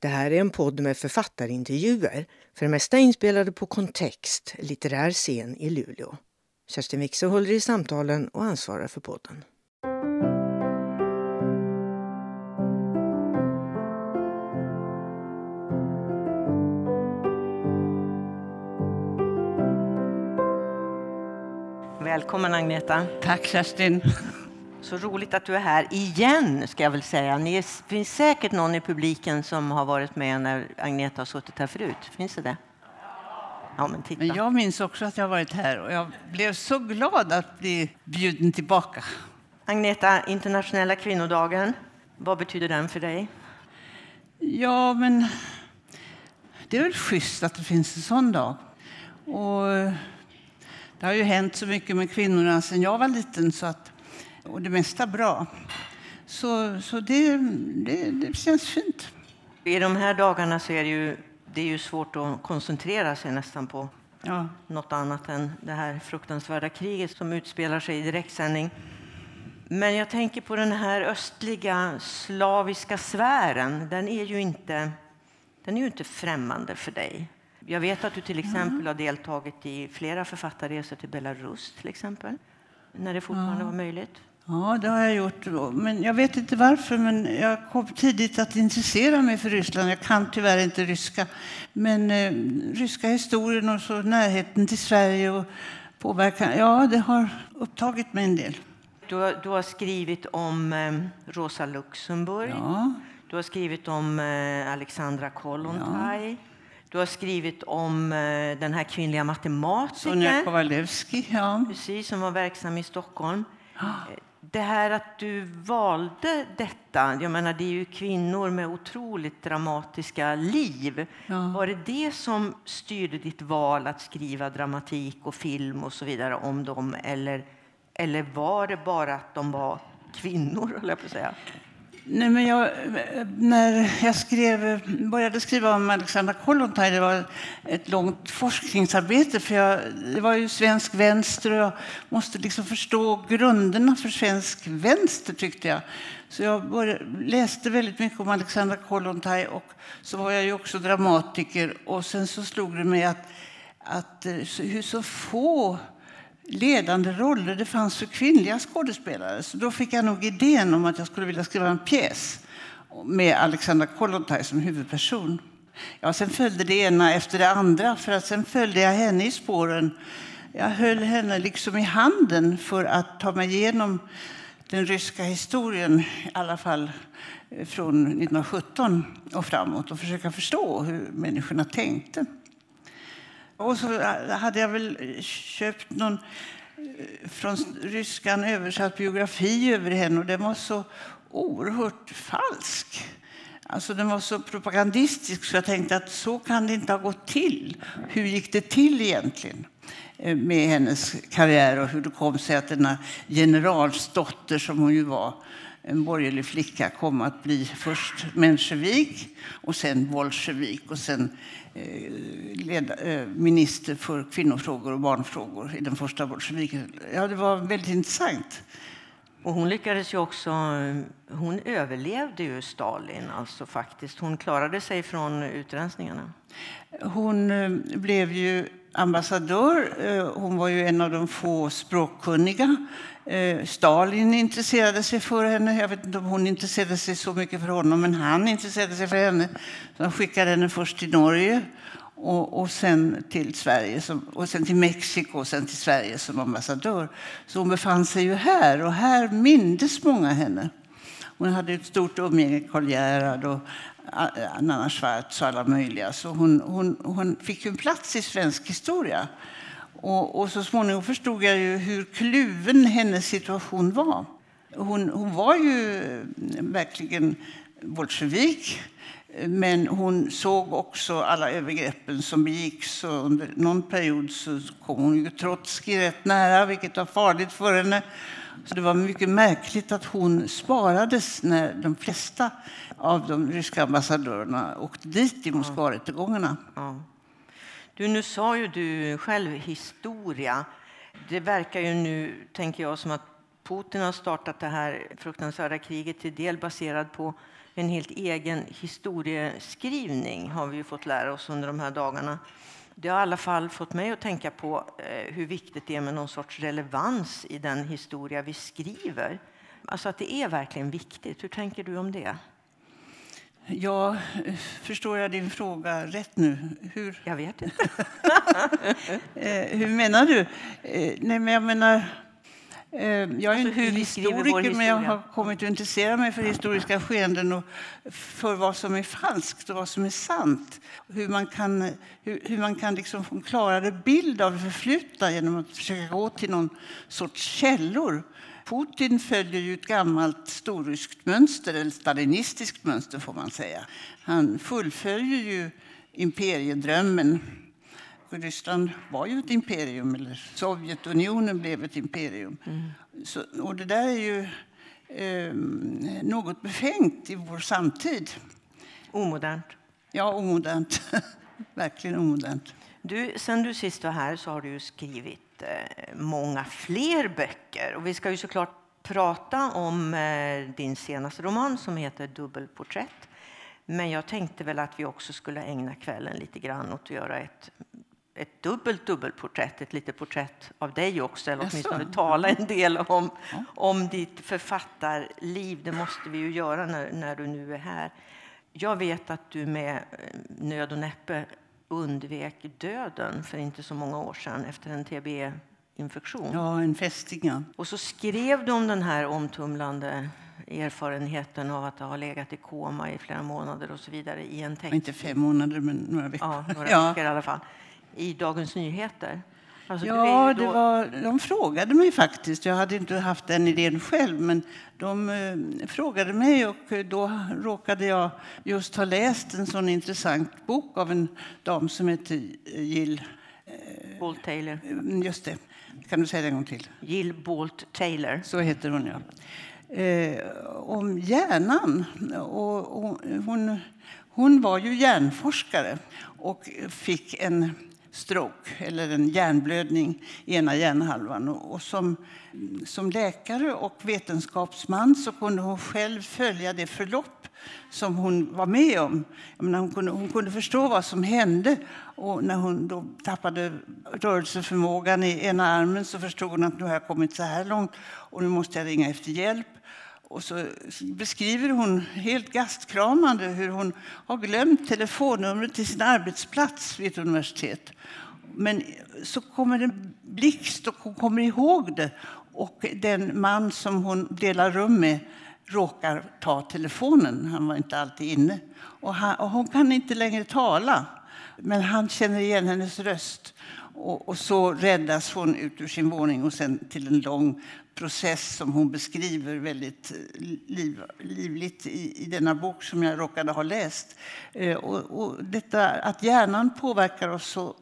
Det här är en podd med författarintervjuer, för det mesta inspelade på Kontext, litterär scen i Luleå. Kerstin Wixe håller i samtalen och ansvarar för podden. Välkommen Agneta. Tack Kerstin. Så roligt att du är här igen, ska jag väl säga. Det finns säkert någon i publiken som har varit med när Agneta har suttit här förut. Finns det det? Ja, men titta. Men jag minns också att jag har varit här och jag blev så glad att bli bjuden tillbaka. Agneta, internationella kvinnodagen, vad betyder den för dig? Ja, men det är väl schysst att det finns en sån dag. Och det har ju hänt så mycket med kvinnorna sedan jag var liten så att, och det mesta bra. Så, så det, det, det känns fint. I de här dagarna så är det ju, det är ju svårt att koncentrera sig nästan på Ja. något annat än det här fruktansvärda kriget som utspelar sig i direktsändning. Men jag tänker på den här östliga slaviska sfären. Den är ju inte, den är ju inte främmande för dig. Jag vet att du till exempel har deltagit i flera författarresor till Belarus till exempel. När det fortfarande var möjligt. Ja, det har jag gjort. Men jag vet inte varför, men jag kom tidigt att intressera mig för Ryssland. Jag kan tyvärr inte ryska. Men eh, ryska historien och så närheten till Sverige och påverkan, ja, det har upptagit mig en del. Du har, du har skrivit om eh, Rosa Luxemburg. Ja, Du har skrivit om eh, Alexandra Kollontaj. Du har skrivit om eh, den här kvinnliga Sonja matematikern Kowalewski, ja. precis, som var verksam i Stockholm. Det här att du valde detta, jag menar det är ju kvinnor med otroligt dramatiska liv. Ja. Var det det som styrde ditt val att skriva dramatik och film och så vidare om dem? Eller, eller var det bara att de var kvinnor, höll jag på att säga? Nej, men jag, när jag skrev, började skriva om Alexandra Kollontaj, det var ett långt forskningsarbete. För jag, det var ju svensk vänster och jag måste liksom förstå grunderna för svensk vänster, tyckte jag. Så jag började, läste väldigt mycket om Alexandra Kollontaj och så var jag ju också dramatiker. Och sen så slog det mig att, att eh, så, hur så få ledande roller det fanns för kvinnliga skådespelare. Så då fick jag nog idén om att jag skulle vilja skriva en pjäs med Alexandra Kollontaj som huvudperson. Ja, sen följde det ena efter det andra, för att sen följde jag henne i spåren. Jag höll henne liksom i handen för att ta mig igenom den ryska historien, i alla fall eh, från 1917 och framåt, och försöka förstå hur människorna tänkte. Och så hade jag väl köpt någon eh, från ryskan översatt biografi över henne och den var så oerhört falsk. Alltså den var så propagandistisk så jag tänkte att så kan det inte ha gått till. Hur gick det till egentligen eh, med hennes karriär och hur det kom sig att denna generalsdotter som hon ju var, en borgerlig flicka, kom att bli först menshevik och sen bolsjevik och sen eh, leda, eh, minister för kvinnofrågor och barnfrågor i den första bolsjeviken. Ja, det var väldigt intressant. Och hon lyckades ju också, hon överlevde ju Stalin alltså faktiskt. Hon klarade sig från utrensningarna. Hon eh, blev ju ambassadör. Eh, hon var ju en av de få språkkunniga. Eh, Stalin intresserade sig för henne. Jag vet inte om hon intresserade sig så mycket för honom, men han intresserade sig för henne. Så han skickade henne först till Norge och, och sen till Sverige, som, och sen till Mexiko och sen till Sverige som ambassadör. Så hon befann sig ju här och här mindes många henne. Hon hade ett stort umgänge med Karl Gerhard och Nanna Schwartz och alla möjliga. Så hon, hon, hon fick ju en plats i svensk historia. Och, och så småningom förstod jag ju hur kluven hennes situation var. Hon, hon var ju verkligen bolsjevik. Men hon såg också alla övergreppen som begicks. Och under någon period så kom hon ju Trotskij rätt nära, vilket var farligt för henne. Så det var mycket märkligt att hon sparades när de flesta av de ryska ambassadörerna åkte dit i Moskvarättegångarna. Ja. Du, nu sa ju du själv historia. Det verkar ju nu, tänker jag, som att Putin har startat det här fruktansvärda kriget till del baserad på en helt egen historieskrivning har vi ju fått lära oss under de här dagarna. Det har i alla fall fått mig att tänka på eh, hur viktigt det är med någon sorts relevans i den historia vi skriver. Alltså att det är verkligen viktigt. Hur tänker du om det? Ja, förstår jag din fråga rätt nu? Hur, Jag vet inte. eh, hur menar du? Eh, nej, men jag menar... Eh, jag är Alltså inte hur historiker, men jag har kommit att intressera mig för historiska skeenden och för vad som är falskt och vad som är sant. Hur man kan, hur, hur man kan liksom få en klarare bild av det förflutna genom att försöka gå till någon sorts källor. Putin följer ju ett gammalt storryskt mönster, eller stalinistiskt mönster får man säga. Han fullföljer ju imperiedrömmen. Ryssland var ju ett imperium, eller Sovjetunionen blev ett imperium. Så, och det där är ju eh, något befängt i vår samtid. Omodernt. Ja, omodernt. Verkligen omodernt. Du, sen du sist var här så har du skrivit många fler böcker. Och vi ska ju såklart prata om eh, din senaste roman som heter Dubbelporträtt. Men jag tänkte väl att vi också skulle ägna kvällen lite grann åt att göra ett, ett dubbelt dubbelporträtt, ett litet porträtt av dig också, eller åtminstone tala en del om, om ditt författarliv. Det måste vi ju göra när, när du nu är här. Jag vet att du med eh, nöd och näppe undvek döden för inte så många år sedan efter en TBE-infektion. Ja, en fästing, ja. Och så skrev du om den här omtumlande erfarenheten av att ha legat i koma i flera månader och så vidare i en text. Inte fem månader, men några veckor. Ja, några Ja. veckor i alla fall. I Dagens Nyheter. Alltså, Ja, ju det då- var, de frågade mig faktiskt. Jag hade inte haft den idén själv, men de eh, frågade mig och eh, då råkade jag just ha läst en sån intressant bok av en dam som heter Jill... Bolt Taylor. eh, Just det. Kan du säga det en gång till? Jill Bolt Taylor. Så heter hon, ja. Eh, om hjärnan. Och, och hon, hon var ju hjärnforskare och fick en stroke, eller en hjärnblödning, i ena hjärnhalvan. Och, som, som läkare och vetenskapsman så kunde hon själv följa det förlopp som hon var med om. Menar, hon, kunde, hon kunde förstå vad som hände. Och när hon då tappade rörelseförmågan i ena armen så förstod hon att nu har jag kommit så här långt och nu måste jag ringa efter hjälp. Och så beskriver hon helt gastkramande hur hon har glömt telefonnumret till sin arbetsplats vid ett universitet. Men så kommer det blixt och hon kommer ihåg det. Och den man som hon delar rum med råkar ta telefonen. Han var inte alltid inne. Och, han, och hon kan inte längre tala. Men han känner igen hennes röst. Och, och så räddas hon ut ur sin våning och sen till en lång process som hon beskriver väldigt eh, liv, livligt i, i denna bok som jag råkade ha läst. Eh, och, och detta att hjärnan påverkar oss så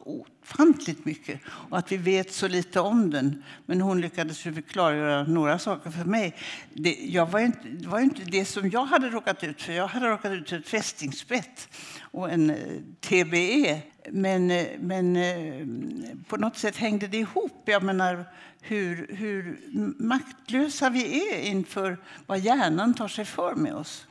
ofantligt mycket och att vi vet så lite om den. Men hon lyckades ju klargöra några saker för mig. Det, jag var inte, det var inte det som jag hade råkat ut för. Jag hade råkat ut för ett fästingspett och en eh, TBE. Men, eh, men eh, på något sätt hängde det ihop. Jag menar hur, hur maktlösa vi är inför vad hjärnan tar sig för med oss.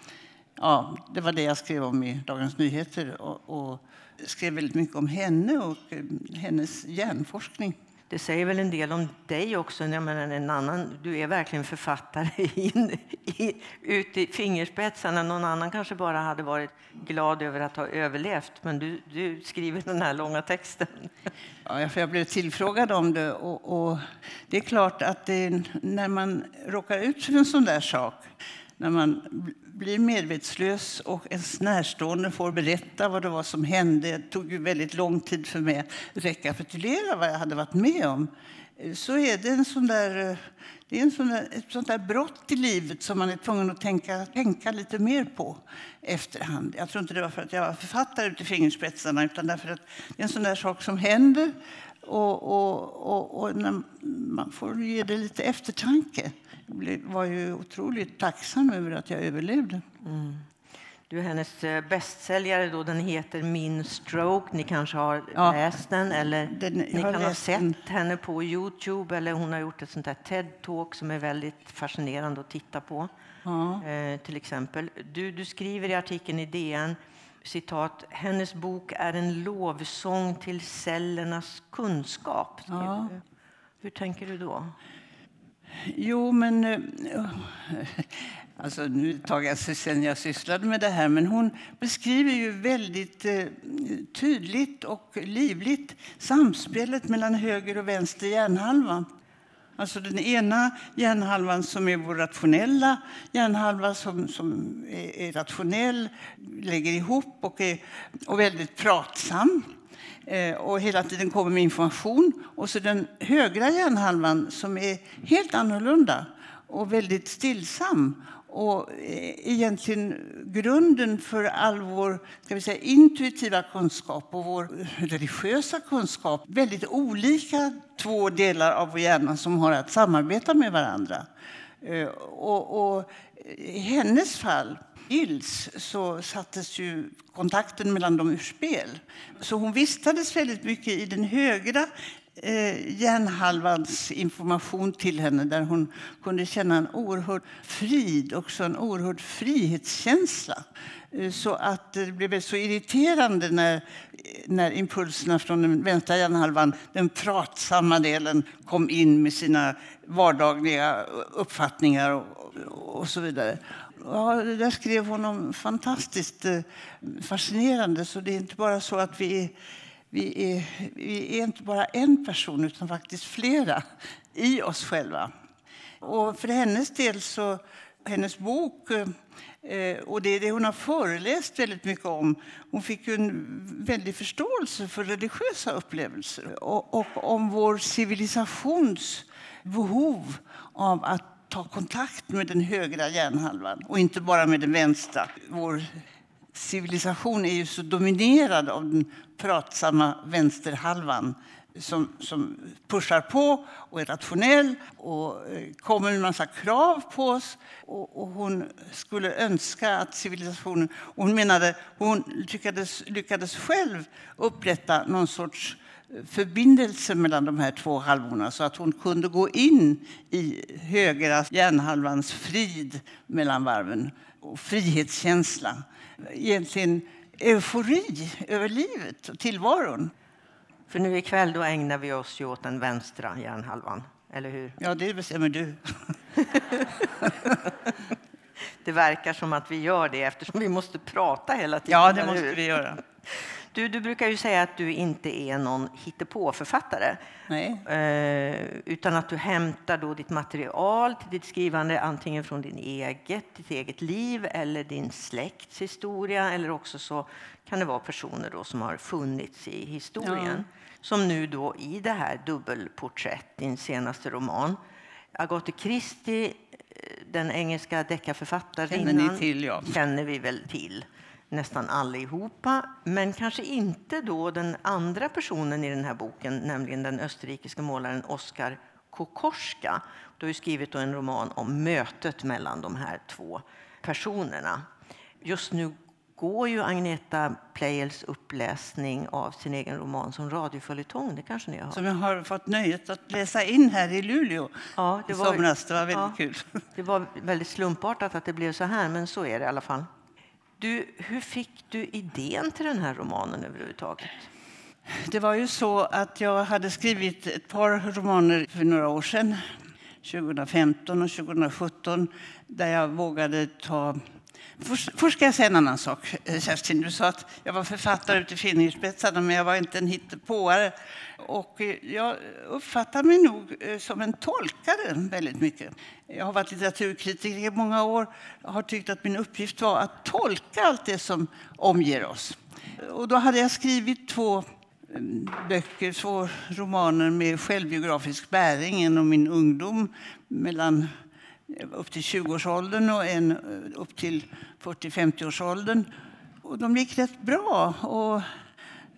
Ja, det var det jag skrev om i Dagens Nyheter och, och skrev väldigt mycket om henne och eh, hennes hjärnforskning. Det säger väl en del om dig också. Jag menar, en annan, du är verkligen författare in, i, ut i fingerspetsarna. Någon annan kanske bara hade varit glad över att ha överlevt. Men du, du skriver den här långa texten. Ja, för jag blev tillfrågad om det. Och, och det är klart att det, när man råkar ut för en sån där sak, när man blir medvetslös och ens närstående får berätta vad det var som hände. Det tog ju väldigt lång tid för mig att rekapitulera vad jag hade varit med om. Eh, så är det en sån där, eh, det är en sån där, ett sånt där brott i livet som man är tvungen att tänka, tänka lite mer på efterhand. Jag tror inte det var för att jag var författare ut i fingerspetsarna utan därför att det är en sån där sak som händer och, och, och, och när man får ge det lite eftertanke. Jag var ju otroligt tacksam över att jag överlevde. Du, hennes eh, bästsäljare då, den heter Min stroke. Ni kanske har Ja. läst den eller Den- ni kan ha sett den. henne på Youtube eller hon har gjort ett sånt där TED-talk som är väldigt fascinerande att titta på. Ja. Eh, till exempel. Du, du skriver i artikeln i DN citat, hennes bok är en lovsång till cellernas kunskap. Ja. Hur tänker du då? Jo, men... eh, Alltså, nu ett tag sedan jag sysslade med det här, men hon beskriver ju väldigt eh, tydligt och livligt samspelet mellan höger och vänster hjärnhalva. Alltså den ena hjärnhalvan som är vår rationella hjärnhalva som, som är, är rationell, lägger ihop och är och väldigt pratsam eh, och hela tiden kommer med information. Och så den högra hjärnhalvan som är helt annorlunda och väldigt stillsam och eh, egentligen grunden för all vår ska vi säga, intuitiva kunskap och vår religiösa kunskap. Väldigt olika två delar av vår hjärna som har att samarbeta med varandra. Eh, och, och i hennes fall, Ilse så sattes ju kontakten mellan dem ur spel. Så hon vistades väldigt mycket i den högra eh, hjärnhalvans information till henne där hon kunde känna en oerhörd frid, också en oerhörd frihetskänsla. Eh, så att det blev så irriterande när, när impulserna från den vänstra hjärnhalvan, den pratsamma delen, kom in med sina vardagliga uppfattningar och, och så vidare. Ja, det där skrev hon om fantastiskt eh, fascinerande. Så det är inte bara så att vi är, vi är, vi är inte bara en person utan faktiskt flera i oss själva. Och för hennes del så, hennes bok eh, och det är det hon har föreläst väldigt mycket om. Hon fick ju en väldig förståelse för religiösa upplevelser och, och om vår civilisations behov av att ta kontakt med den högra hjärnhalvan och inte bara med den vänstra. Vår civilisation är ju så dominerad av den pratsamma vänsterhalvan som, som pushar på och är rationell och eh, kommer med en massa krav på oss. Och, och hon skulle önska att civilisationen... Hon menade hon lyckades, lyckades själv upprätta någon sorts eh, förbindelse mellan de här två halvorna så att hon kunde gå in i högra hjärnhalvans frid mellan varven och frihetskänsla. Egentligen eufori över livet och tillvaron. För nu ikväll då ägnar vi oss ju åt den vänstra hjärnhalvan, eller hur? Ja, det bestämmer du. Det verkar som att vi gör det eftersom vi måste prata hela tiden. Ja, det måste vi göra. Du, du brukar ju säga att du inte är någon hittepåförfattare. Nej. Eh, utan att du hämtar då ditt material till ditt skrivande antingen från din eget, ditt eget liv eller din släkts historia. Eller också så kan det vara personer då som har funnits i historien. Som nu då i det här dubbelporträtt, din senaste roman. Agatha Christie, eh, den engelska deckarförfattarinnan, Känner till, ja. känner vi väl till nästan allihopa. Men kanske inte då den andra personen i den här boken, nämligen den österrikiske målaren Oskar Kokorska. Du har skrivit en roman om mötet mellan de här två personerna. Just nu går ju Agneta Pleijels uppläsning av sin egen roman som radioföljetong. Det kanske ni har hört? Som jag har fått nöjet att läsa in här i Luleå Ja, i somras. Det var väldigt ja, kul. Det var väldigt slumpartat att det blev så här, men så är det i alla fall. Du, hur fick du idén till den här romanen överhuvudtaget? Det var ju så att jag hade skrivit ett par romaner för några år sedan, 2015 och 2017, där jag vågade ta... Först, ska jag säga en annan sak, eh, Kerstin. Du sa att jag var författare ute i fingerspetsarna, men jag var inte en hittepåare. Och eh, jag uppfattar mig nog eh, som en tolkare väldigt mycket. Jag har varit litteraturkritiker i många år. och har tyckt att min uppgift var att tolka allt det som omger oss. Och då hade jag skrivit två mm, böcker, två romaner med självbiografisk bäring. En om min ungdom mellan upp till 20-årsåldern och en eh, upp till 40-50-årsåldern. Och de gick rätt bra. Och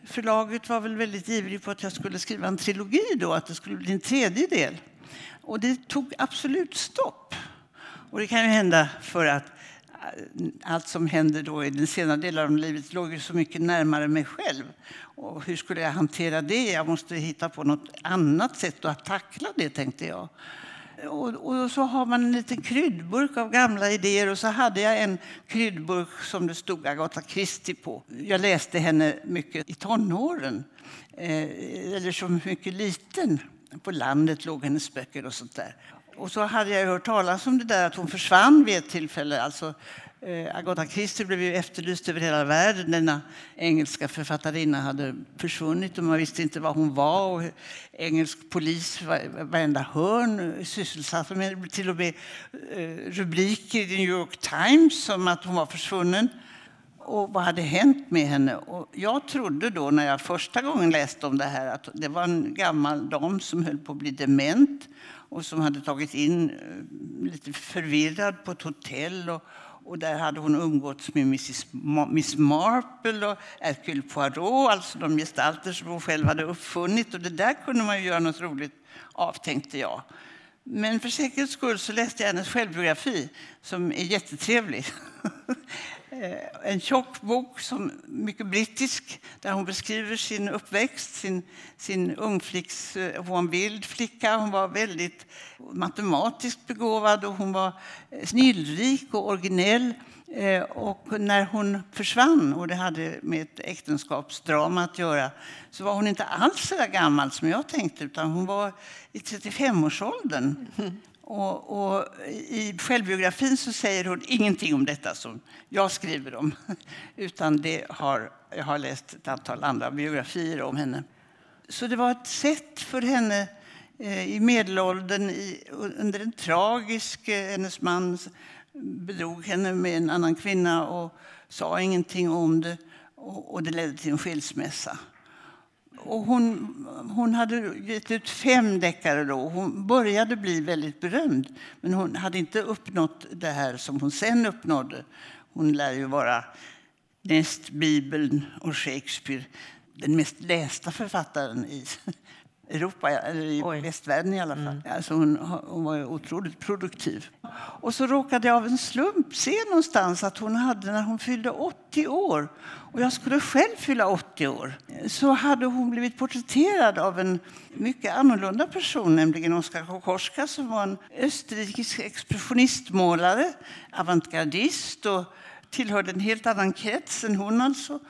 förlaget var väl väldigt ivrig på att jag skulle skriva en trilogi då, att det skulle bli en tredje del. Och det tog absolut stopp. Och det kan ju hända för att eh, allt som hände då i den senare delen av livet låg ju så mycket närmare mig själv. Och hur skulle jag hantera det? Jag måste hitta på något annat sätt att tackla det, tänkte jag. Och, och, så har man en liten kryddburk av gamla idéer och så hade jag en kryddburk som det stod Agatha Christie på. Jag läste henne mycket i tonåren, eh, eller som mycket liten. På landet låg hennes böcker och sånt där. Och så hade jag hört talas om det där att hon försvann vid ett tillfälle. Alltså, Eh, Agatha Christie blev ju efterlyst över hela världen. Denna engelska författarinna hade försvunnit och man visste inte var hon var. Och engelsk polis, varenda hörn, sysselsatte med till och med eh, rubriker i New York Times om att hon var försvunnen och vad hade hänt med henne. Och jag trodde då när jag första gången läste om det här att det var en gammal dam som höll på att bli dement och som hade tagit in eh, lite förvirrad på ett hotell. Och, och där hade hon umgåtts med Mrs. Ma Miss Marple och Hercule Poirot, alltså de gestalter som hon själv hade uppfunnit. Och det där kunde man ju göra något roligt av, tänkte jag. Men för säkerhets skull så läste jag hennes självbiografi, som är jättetrevlig. Eh, en tjock bok, som mycket brittisk, där hon beskriver sin uppväxt, sin, sin ungflicks... Eh, hon var en vild flicka, hon var väldigt matematiskt begåvad och hon var eh, snillrik och originell. Och när hon försvann, och det hade med ett äktenskapsdrama att göra, så var hon inte alls så gammal som jag tänkte, utan hon var i 35-årsåldern. Och, och, I självbiografin så säger hon ingenting om detta som jag skriver om. Utan det har, jag har läst ett antal andra biografier om henne. Så det var ett sätt för henne eh, i medelåldern, i, under en tragisk... Eh, hennes man bedrog henne med en annan kvinna och sa ingenting om det. Och, och det ledde till en skilsmässa. Och hon, hon hade gett ut fem deckare då. Hon började bli väldigt berömd, men hon hade inte uppnått det här som hon sen uppnådde. Hon lär ju vara näst Bibeln och Shakespeare den mest lästa författaren i Europa, eller i Oj. västvärlden i alla fall. Mm. Alltså hon, hon var otroligt produktiv. Och så råkade jag av en slump se någonstans att hon hade, när hon fyllde 80 år, och jag skulle själv fylla 80 år, så hade hon blivit porträtterad av en mycket annorlunda person, nämligen Oskar Kokoschka som var en österrikisk expressionistmålare, avantgardist och tillhörde en helt annan krets än hon alltså.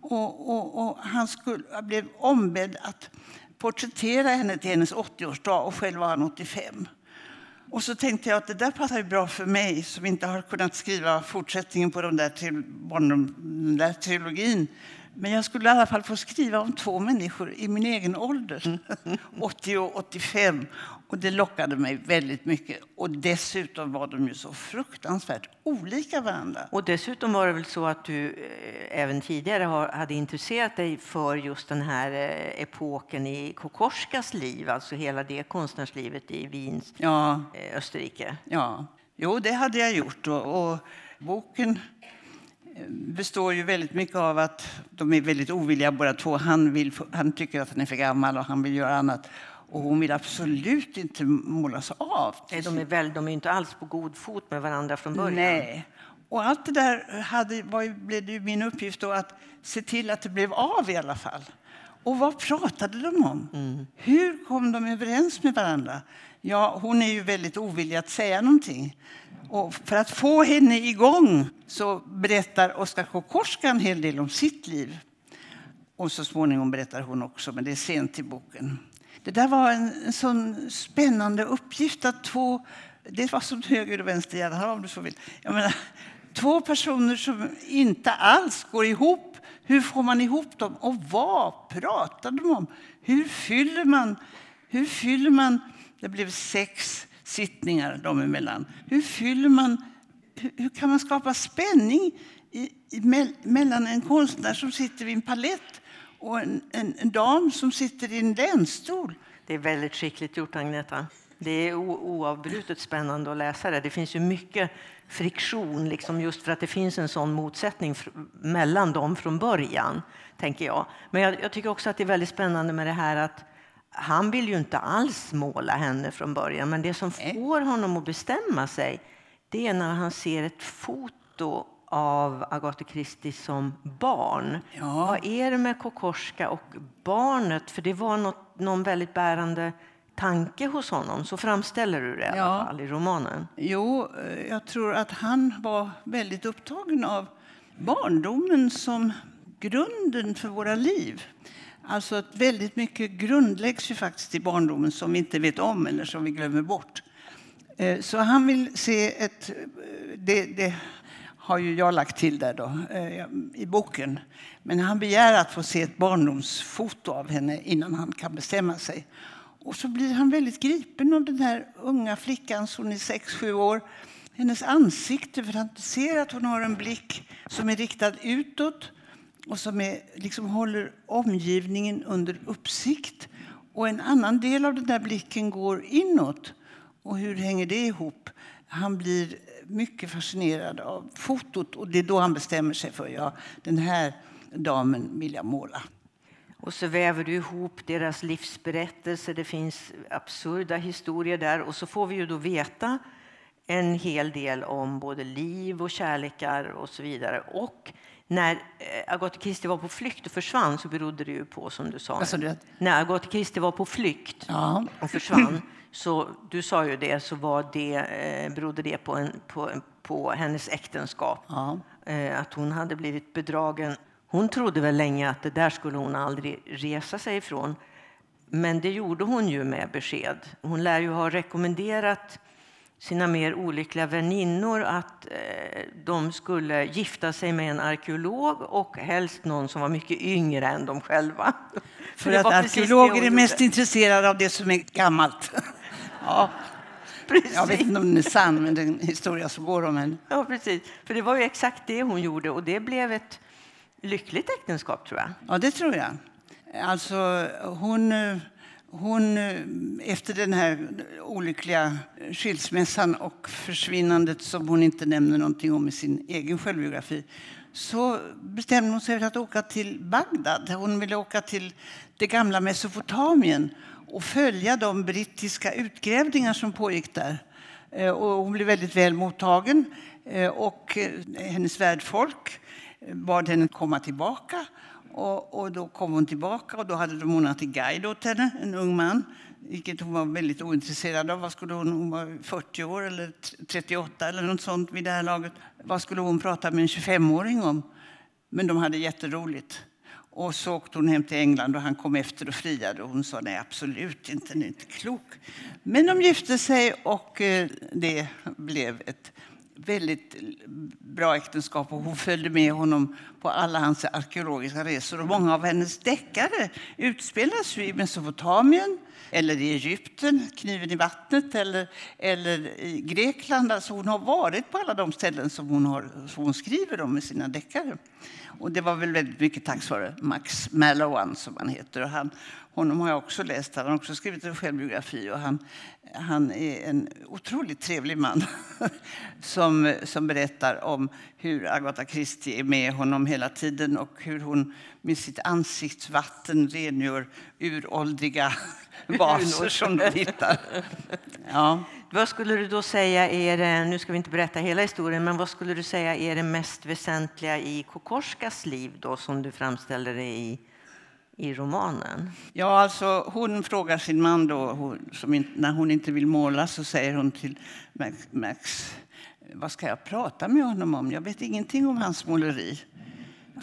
Och, och, och han skulle, blev ombedd att porträttera henne till hennes 80-årsdag och själv var han 85. Och så tänkte jag att det där passar bra för mig som inte har kunnat skriva fortsättningen på de där den där trilogin. Men jag skulle i alla fall få skriva om två människor i min egen ålder, 80 och 85. Och det lockade mig väldigt mycket. Och dessutom var de ju så fruktansvärt olika varandra. Och dessutom var det väl så att du eh, även tidigare hade intresserat dig för just den här eh, epoken i Kokorskas liv, alltså hela det konstnärslivet i Wien, ja. Eh, Österrike. Ja, jo, det hade jag gjort. Och, och boken består ju väldigt mycket av att de är väldigt ovilliga båda två. Han, vill, han tycker att han är för gammal och han vill göra annat. Och hon vill absolut inte målas av. Nej, de är väl, de är inte alls på god fot med varandra från början. Nej. Och allt det där hade, var, blev det min uppgift då att se till att det blev av i alla fall. Och vad pratade de om? Mm. Hur kom de överens med varandra? Ja, hon är ju väldigt ovillig att säga någonting. Och för att få henne igång så berättar Oskar Kokorska en hel del om sitt liv. Och så småningom berättar hon också, men det är sent i boken. Det där var en, en sån spännande uppgift att två, det var som höger och vänsterhjärna. om du så vill. Jag menar, två personer som inte alls går ihop. Hur får man ihop dem? Och vad pratar de om? Hur fyller man, hur fyller man det blev sex sittningar dem emellan. Hur fyller man... Hur, hur kan man skapa spänning i, i, mellan en konstnär som sitter vid en palett och en, en, en dam som sitter i en länstol? Det är väldigt skickligt gjort, Agneta. Det är oavbrutet spännande att läsa det. Det finns ju mycket friktion, liksom just för att det finns en sån motsättning mellan dem från början. tänker jag. Men jag, jag tycker också att det är väldigt spännande med det här att han vill ju inte alls måla henne från början, men det som får honom att bestämma sig det är när han ser ett foto foto av Agatha Christie som barn. Ja. Vad är det med Kokorska och barnet? För det var något, någon väldigt bärande tanke hos honom. Så framställer du det i alla Ja. fall i romanen. Jo, eh, jag tror att han var väldigt upptagen av barndomen som grunden för våra liv. Alltså att väldigt mycket grundläggs ju faktiskt i barndomen som vi inte vet om eller som vi glömmer bort. Eh, Så han vill se ett... eh, Det, det har ju jag lagt till där då, eh, i boken. Men han begär att få se ett barndomsfoto av henne innan han kan bestämma sig. Och så blir han väldigt gripen av den här unga flickan, hon är 6-7 år. Hennes ansikte, för han ser att hon har en blick som är riktad utåt och som är, liksom håller omgivningen under uppsikt. Och en annan del av den där blicken går inåt. Och hur hänger det ihop? Han blir mycket fascinerad av fotot och det är då han bestämmer sig för ja, den här damen vill jag måla. Och så väver du ihop deras livsberättelser. Det finns absurda historier där. Och så får vi ju då veta en hel del om både liv och kärlekar och så vidare. Och när eh, Agatha Christie var på flykt och försvann så berodde det ju på, som du sa, sa du? när Agatha Christie var på flykt Ja. och försvann, så du sa ju det, så var det, eh, berodde det på, en, på, på hennes äktenskap. Ja. Eh, att hon hade blivit bedragen. Hon trodde väl länge att det där skulle hon aldrig resa sig ifrån. Men det gjorde hon ju med besked. Hon lär ju ha rekommenderat sina mer olyckliga väninnor att eh, de skulle gifta sig med en arkeolog och helst någon som var mycket yngre än de själva. För det att arkeologer är mest intresserade av det som är gammalt. ja. Jag vet inte om den är sann, men det är en historia som går om henne. Ja, precis. För det var ju exakt det hon gjorde och det blev ett lyckligt äktenskap tror jag. Ja, det tror jag. Alltså, hon, hon, efter den här olyckliga skilsmässan och försvinnandet som hon inte nämner någonting om i sin egen självbiografi så bestämde hon sig för att åka till Bagdad. Hon ville åka till det gamla Mesopotamien och följa de brittiska utgrävningar som pågick där. Eh, och hon blev väldigt väl mottagen eh, och eh, hennes värdfolk bad henne komma tillbaka. Och, och då kom hon tillbaka och då hade de ordnat en guide åt henne, en ung man. Vilket hon var väldigt ointresserad av. Vad skulle hon, hon var 40 år eller 38 eller något sånt vid det här laget. Vad skulle hon prata med en 25-åring om? Men de hade jätteroligt. Och så åkte hon hem till England och han kom efter och friade. Och hon sa nej, absolut inte, ni är inte klok. Men de gifte sig och eh, det blev ett väldigt bra äktenskap och hon följde med honom på alla hans arkeologiska resor. Och många av hennes deckare utspelas ju i Mesopotamien eller i Egypten, kniven i vattnet, eller, eller i Grekland. Alltså hon har varit på alla de ställen som hon, har, som hon skriver om i sina deckare. Och det var väl väldigt mycket tack vare Max Mallowan som han heter. Och han, honom har jag också läst. Han har också skrivit en självbiografi och han, han är en otroligt trevlig man som, som berättar om hur Agatha Christie är med honom hela tiden och hur hon med sitt ansiktsvatten rengör uråldriga vaser som de hittar. Ja. Vad skulle du då säga är nu ska vi inte berätta hela historien, men vad skulle du säga är det mest väsentliga i Kokorskas liv då som du framställer det i, i romanen? Ja, alltså hon frågar sin man då, hon, som in, när hon inte vill måla så säger hon till Max, Max, vad ska jag prata med honom om? Jag vet ingenting om hans måleri.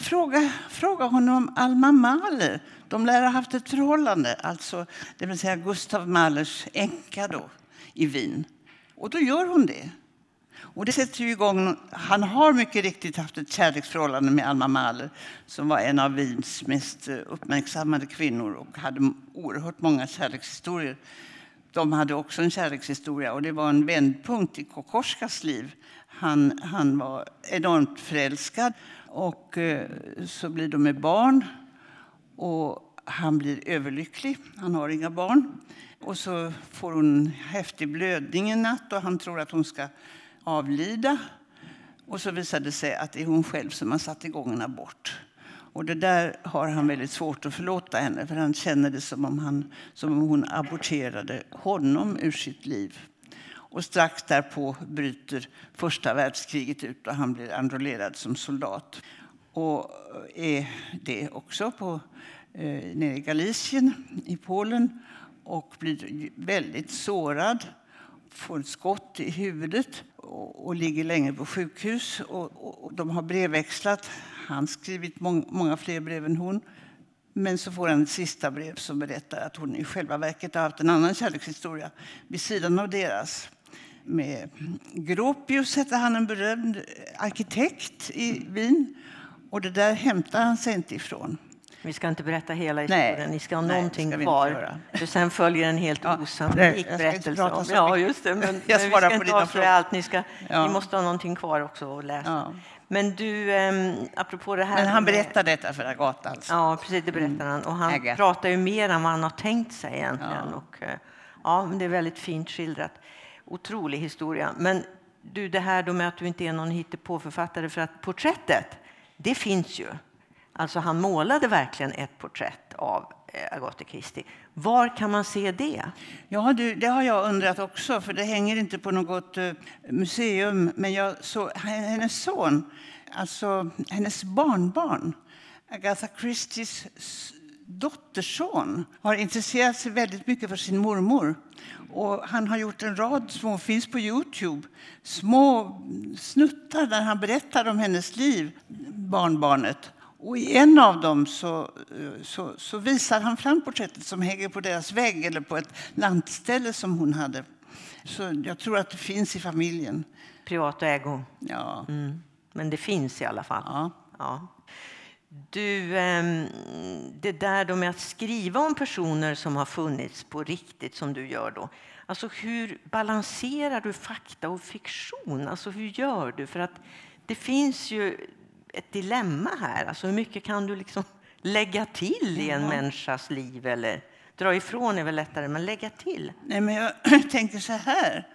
Fråga, fråga honom om Alma Mahler. De lär ha haft ett förhållande, alltså det vill säga Gustav Mahlers änka då, i Wien. Och då gör hon det. Och det sätter ju igång, han har mycket riktigt haft ett kärleksförhållande med Alma Mahler som var en av Wiens mest eh, uppmärksammade kvinnor och hade oerhört många kärlekshistorier. De hade också en kärlekshistoria och det var en vändpunkt i Kokorskas liv. Han, han var enormt förälskad och eh, så blir de med barn och han blir överlycklig. Han har inga barn. Och så får hon häftig blödning en natt och han tror att hon ska avlida. Och så visar det sig att det är hon själv som har satt igång en abort. Och det där har han väldigt svårt att förlåta henne för han känner det som om, han, som om hon aborterade honom ur sitt liv. Och strax därpå bryter första världskriget ut och han blir enrollerad som soldat. Och är det också på, eh, nere i Galicien i Polen och blir väldigt sårad. Får ett skott i huvudet och, och ligger länge på sjukhus. Och, och, och de har brevväxlat. Han skrivit mång, många fler brev än hon. Men så får han ett sista brev som berättar att hon i själva verket har haft en annan kärlekshistoria vid sidan av deras. Med Gropius hette han en berömd arkitekt i Wien. Och det där hämtar han sig inte ifrån. Vi ska inte berätta hela historien, Nej. ni ska ha Nej, någonting inte kvar. För sen följer en helt Ja, osannolik nej, berättelse. Om, ja, just det. Men, Jag men vi svarar ska på inte avslöja allt. Ni, ska, Ja. ni måste ha någonting kvar också att läsa. Ja. Men du, eh, apropå det här... Men han berättar detta för Agatha. Alltså. Ja, precis, det berättar han. Och han Agatha. pratar ju mer än vad han har tänkt sig egentligen. Ja. Och, eh, ja, men det är väldigt fint skildrat. Otrolig historia. Men du, det här då med att du inte är någon hittepåförfattare för att porträttet, det finns ju. Alltså han målade verkligen ett porträtt av Agathe Agatha Christie. Var kan man se det? Ja, du, det har jag undrat också, för det hänger inte på något eh, museum. Men jag såg hennes son, alltså hennes barnbarn, Agatha Christies dotterson, har intresserat sig väldigt mycket för sin mormor. Och han har gjort en rad små, finns på Youtube, små snuttar där han berättar om hennes liv, barnbarnet. Och I en av dem så, så, så visar han fram porträttet som hänger på deras vägg eller på ett lantställe som hon hade. Så jag tror att det finns i familjen. Privat ägo. Ja. Mm. Men det finns i alla fall. Ja. Ja. Du, ehm, det där då med att skriva om personer som har funnits på riktigt som du gör då. Alltså hur balanserar du fakta och fiktion? Alltså hur gör du? För att det finns ju ett dilemma här. Alltså hur mycket kan du liksom lägga till i en människas liv? Eller dra ifrån är väl lättare, men lägga till. Nej, men jag tänker så här.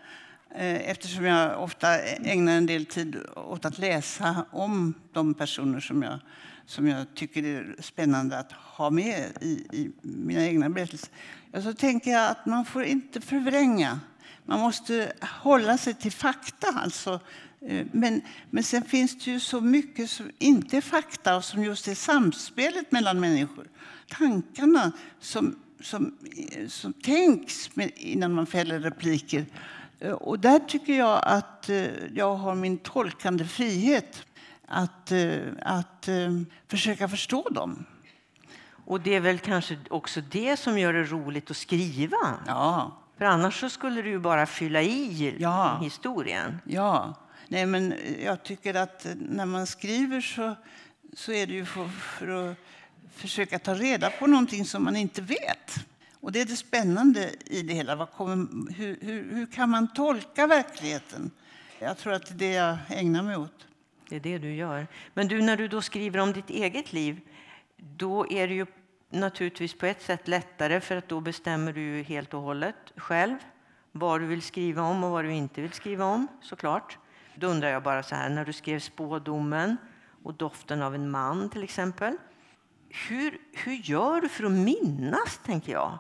eh, Eftersom jag ofta ägnar en del tid åt att läsa om de personer som jag, som jag tycker är spännande att ha med i, i mina egna berättelser. Ja, så tänker jag att man får inte förvränga. Man måste hålla sig till fakta. Alltså. Eh, Men, men sen finns det ju så mycket som inte är fakta och som just är samspelet mellan människor. Tankarna som som, som tänks innan man fäller repliker. Eh, Och där tycker jag att eh, jag har min tolkande frihet att, eh, att eh, försöka förstå dem. Och det är väl kanske också det som gör det roligt att skriva. Ja, För annars skulle du ju bara fylla i Ja. historien. ja. Nej, men jag tycker att när man skriver så, så är det ju för, för att försöka ta reda på någonting som man inte vet. Och det är det spännande i det hela. Vad kommer, hur, hur, hur kan man tolka verkligheten? Jag tror att det är det jag ägnar mig åt. Det är det du gör. Men du, när du då skriver om ditt eget liv, då är det ju naturligtvis på ett sätt lättare för att då bestämmer du ju helt och hållet själv vad du vill skriva om och vad du inte vill skriva om, såklart. Då undrar jag bara så här, när du skrev Spådomen och Doften av en man till exempel. Hur, hur gör du för att minnas, tänker jag?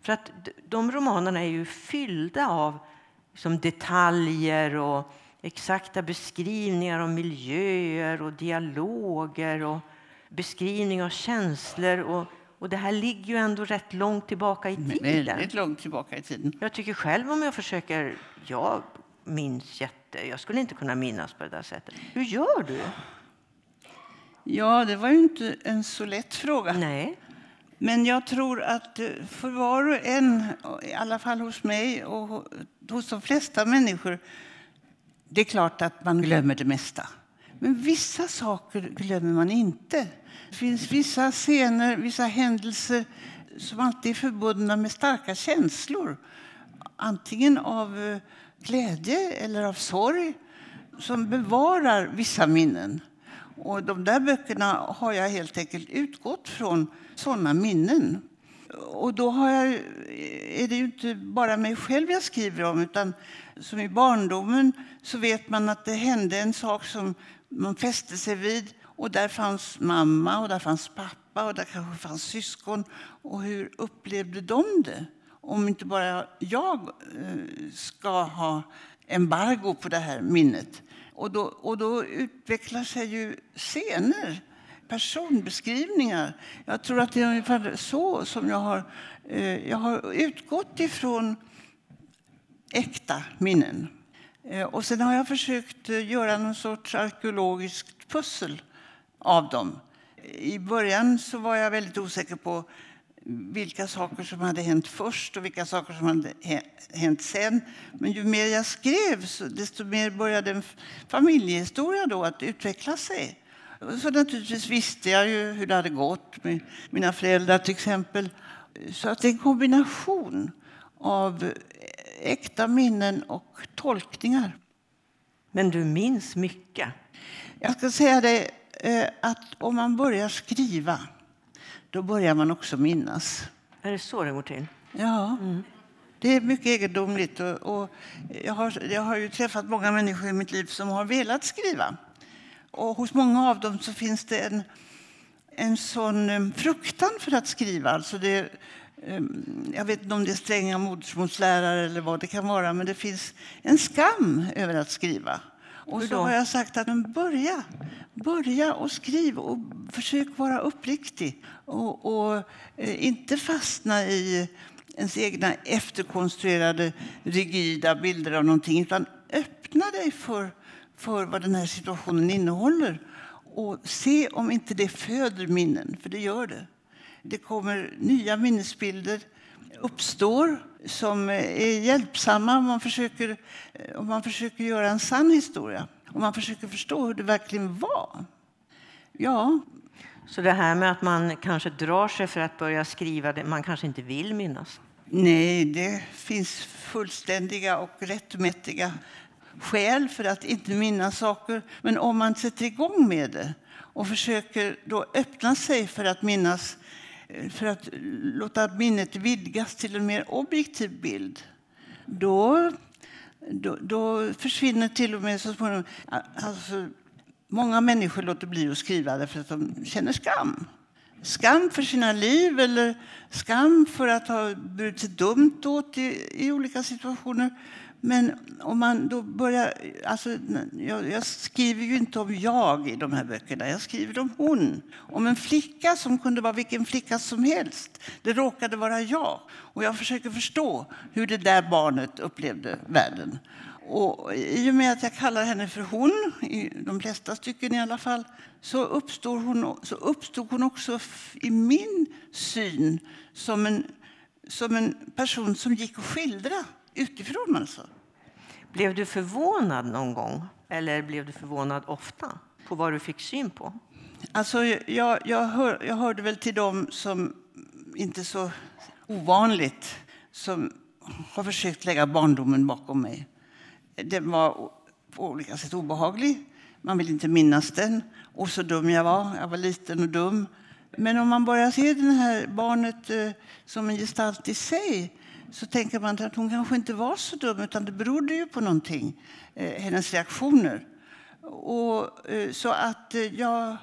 För att de romanerna är ju fyllda av som detaljer och exakta beskrivningar av miljöer och dialoger och beskrivning av känslor. Och, och det här ligger ju ändå rätt långt tillbaka i tiden. Väldigt långt tillbaka i tiden. Jag tycker själv om jag försöker, jag minns jätte, jag skulle inte kunna minnas på det där sättet. Hur gör du? Ja, det var ju inte en så lätt fråga. Nej. Men jag tror att eh, för var och en, i alla fall hos mig och ho- hos de flesta människor, det är klart att man glömmer det mesta. Men vissa saker glömmer man inte. Det finns vissa scener, vissa händelser som alltid är förbundna med starka känslor. Antingen av eh, glädje eller av sorg som bevarar vissa minnen. Och de där böckerna har jag helt enkelt utgått från sådana minnen. Och då har jag, är det ju inte bara mig själv jag skriver om utan som i barndomen så vet man att det hände en sak som man fäste sig vid och där fanns mamma och där fanns pappa och där kanske fanns syskon. Och hur upplevde de det? Om inte bara jag eh, ska ha embargo på det här minnet. Och då, och då utvecklar sig ju scener, personbeskrivningar. Jag tror att det är ungefär så som jag har, eh, jag har utgått ifrån äkta minnen. Eh, och sen har jag försökt göra någon sorts arkeologiskt pussel av dem. I början så var jag väldigt osäker på vilka saker som hade hänt först och vilka saker som hade hänt sen. Men ju mer jag skrev, desto mer började en familjehistoria då att utveckla sig. Så naturligtvis visste jag ju hur det hade gått med mina föräldrar till exempel. Så att det är en kombination av äkta minnen och tolkningar. Men du minns mycket? Jag ska säga det eh, att om man börjar skriva då börjar man också minnas. Är det så det går till? Ja. Mm. Det är mycket egendomligt. Och, och jag, har, jag har ju träffat många människor i mitt liv som har velat skriva. Och hos många av dem så finns det en, en sån um, fruktan för att skriva. Alltså det, um, jag vet inte om det är stränga modersmålslärare eller vad det kan vara, men det finns en skam över att skriva. Och så har jag sagt att börja, börja och skriv och försök vara uppriktig. Och, och eh, inte fastna i ens egna efterkonstruerade rigida bilder av någonting. Utan öppna dig för, för vad den här situationen innehåller. Och se om inte det föder minnen, för det gör det. Det kommer nya minnesbilder uppstår som är hjälpsamma om man försöker, om man försöker göra en sann historia. Om man försöker förstå hur det verkligen var. Ja. Så det här med att man kanske drar sig för att börja skriva det man kanske inte vill minnas? Nej, det finns fullständiga och rättmätiga skäl för att inte minnas saker. Men om man sätter igång med det och försöker då öppna sig för att minnas för att låta minnet vidgas till en mer objektiv bild, då, då, då försvinner till och med så småningom... Alltså, många människor låter bli att skriva därför att de känner skam. Skam för sina liv eller skam för att ha burit sig dumt åt i, i olika situationer. Men om man då börjar... Alltså, jag, jag, skriver ju inte om jag i de här böckerna. Jag skriver om hon. Om en flicka som kunde vara vilken flicka som helst. Det råkade vara jag. Och jag försöker förstå hur det där barnet upplevde världen. Och I och med att jag kallar henne för hon, i de flesta stycken i alla fall, så, uppstod hon, så uppstod hon också i min syn som en, som en person som gick att skildra utifrån alltså. Blev du förvånad någon gång? Eller blev du förvånad ofta på vad du fick syn på? Alltså, jag, jag, hör, jag hörde väl till dem som, inte så ovanligt, som har försökt lägga barndomen bakom mig. Den var på olika sätt obehaglig. Man vill inte minnas den. Och så dum jag var. Jag var liten och dum. Men om man börjar se det här barnet eh, som en gestalt i sig så tänker man att hon kanske inte var så dum, utan det berodde ju på någonting, eh, hennes reaktioner. Och, eh, så att eh, jag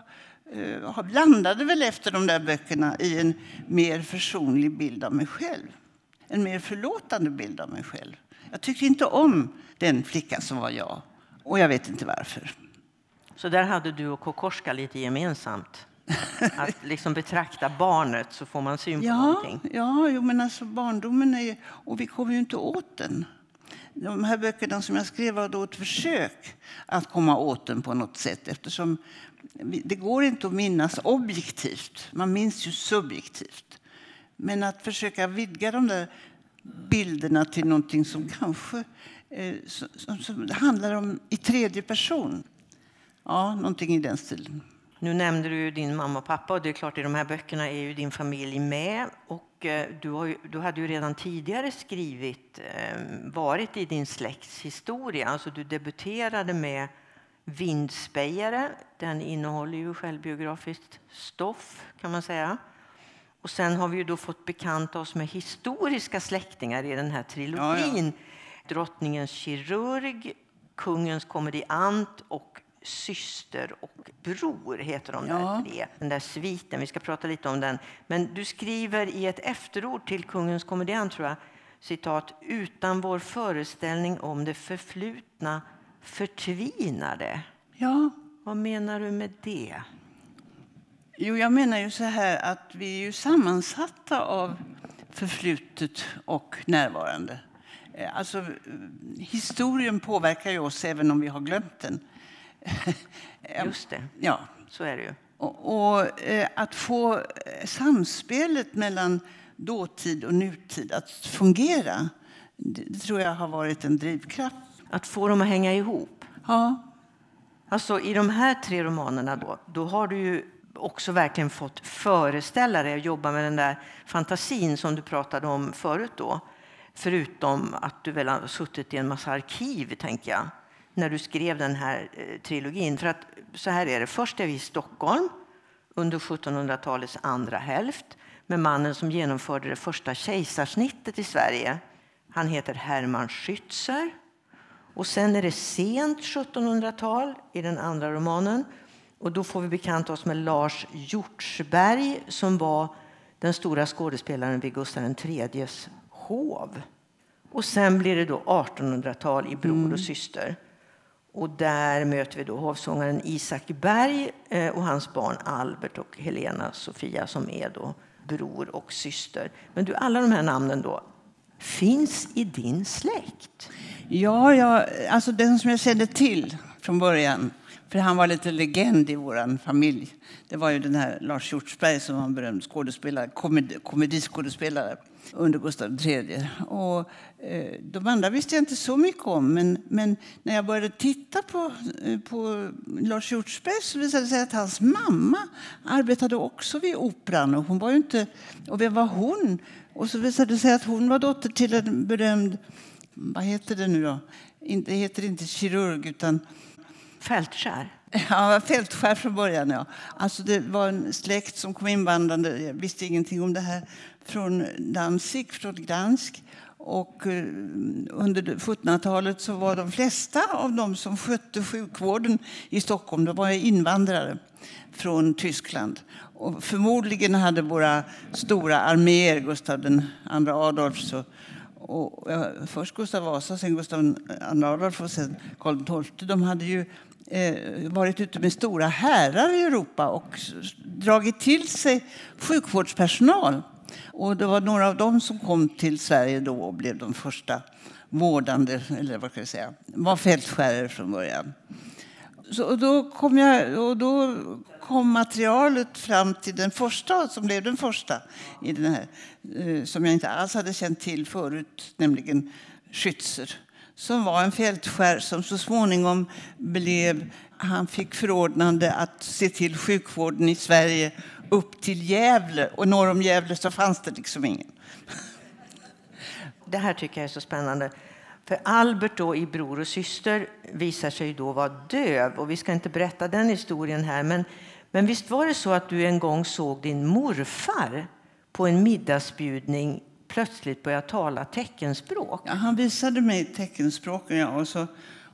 eh, blandade väl efter de där böckerna i en mer försonlig bild av mig själv. En mer förlåtande bild av mig själv. Jag tyckte inte om den flicka som var jag, och jag vet inte varför. Så där hade du och Kokorska lite gemensamt? Att liksom betrakta barnet så får man syn på ja, någonting. Ja, jo, men alltså barndomen är och vi kommer ju inte åt den. De här böckerna som jag skrev var då ett försök att komma åt den på något sätt eftersom det går inte att minnas objektivt. Man minns ju subjektivt. Men att försöka vidga de där bilderna till någonting som kanske eh, som, som handlar om i tredje person. Ja, någonting i den stilen. Nu nämnde du din mamma och pappa och det är klart i de här böckerna är ju din familj med. Och eh, du, har ju, du hade ju redan tidigare skrivit, eh, varit i din släkts historia. Alltså du debuterade med Vindspejare. Den innehåller ju självbiografiskt stoff kan man säga. Och sen har vi ju då fått bekanta oss med historiska släktingar i den här trilogin. Ja, ja. Drottningens kirurg, Kungens komediant och syster och bror heter de Ja. där tre. Den där sviten, vi ska prata lite om den. Men du skriver i ett efterord till kungens komediant, tror jag, citat, utan vår föreställning om det förflutna förtvinar det. Ja, Vad menar du med det? Jo, jag menar ju så här att vi är ju sammansatta av förflutet och närvarande. Eh, Alltså, eh, historien påverkar ju oss även om vi har glömt den. Eh, Just det, Ja, så är det ju. och, och eh, att få eh, samspelet mellan dåtid och nutid att fungera, det, det tror jag har varit en drivkraft. Att få dem att hänga ihop. Ja, Alltså i de här tre romanerna då, då har du ju också verkligen fått föreställa dig och jobba med den där fantasin som du pratade om förut då. Förutom att du väl har suttit i en massa arkiv, tänker jag, när du skrev den här eh, trilogin. För att så här är det, först är vi i Stockholm under 1700-talets andra hälft med mannen som genomförde det första kejsarsnittet i Sverige. Han heter Hermann Schützer. Och sen är det sent 1700-tal i den andra romanen. Och då får vi bekanta oss med Lars Hjortsberg som var den stora skådespelaren vid Gustav IIIs hov. Och sen blir det då 1800-tal i Bror och syster. Och där möter vi då hovsångaren Isak Berg eh, och hans barn Albert och Helena Sofia som är då bror och syster. Men du, alla de här namnen då finns i din släkt. Ja, ja, alltså den som jag kände till från början, för han var lite legend i vår familj, det var ju den här Lars Hjortsberg som var en berömd skådespelare, komedi, komediskådespelare under Gustav III. Och, de andra visste jag inte så mycket om, men, men när jag började titta på, eh, på Lars Hjortsberg så visade det sig att hans mamma arbetade också vid Operan. Och hon var inte, och vem var hon? Och så visade det sig att hon var dotter till en berömd vad heter det nu då? Det heter inte kirurg utan Fältskär. ja, fältskär från början. Ja. Alltså det var en släkt som kom invandrande, jag visste ingenting om det här, från Danzig, från Gdansk. Och eh, under 1700-talet så var de flesta av dem som skötte sjukvården i Stockholm de var invandrare från Tyskland. Och förmodligen hade våra stora arméer, Gustav II Adolf och, och, ja, först Gustav Vasa, sen Gustav II Adolf och sen Karl XII. De hade ju eh, varit ute med stora härar i Europa och dragit till sig sjukvårdspersonal. Och det var några av dem som kom till Sverige då och blev de första vårdande, eller vad ska jag säga, var fältskärer från början. Så, och då, kom jag, och då kom materialet fram till den första, som blev den första i den här, eh, som jag inte alls hade känt till förut, nämligen Schützer. Som var en fältskär som så småningom blev... Han fick förordnande att se till sjukvården i Sverige upp till Gävle. Och norr om Gävle så fanns det liksom ingen. Det här tycker jag är så spännande. För Albert då i Bror och syster visar sig då vara döv. Och vi ska inte berätta den historien här. Men, men visst var det så att du en gång såg din morfar på en middagsbjudning plötsligt börja tala teckenspråk? Ja, han visade mig teckenspråken ja, och, så,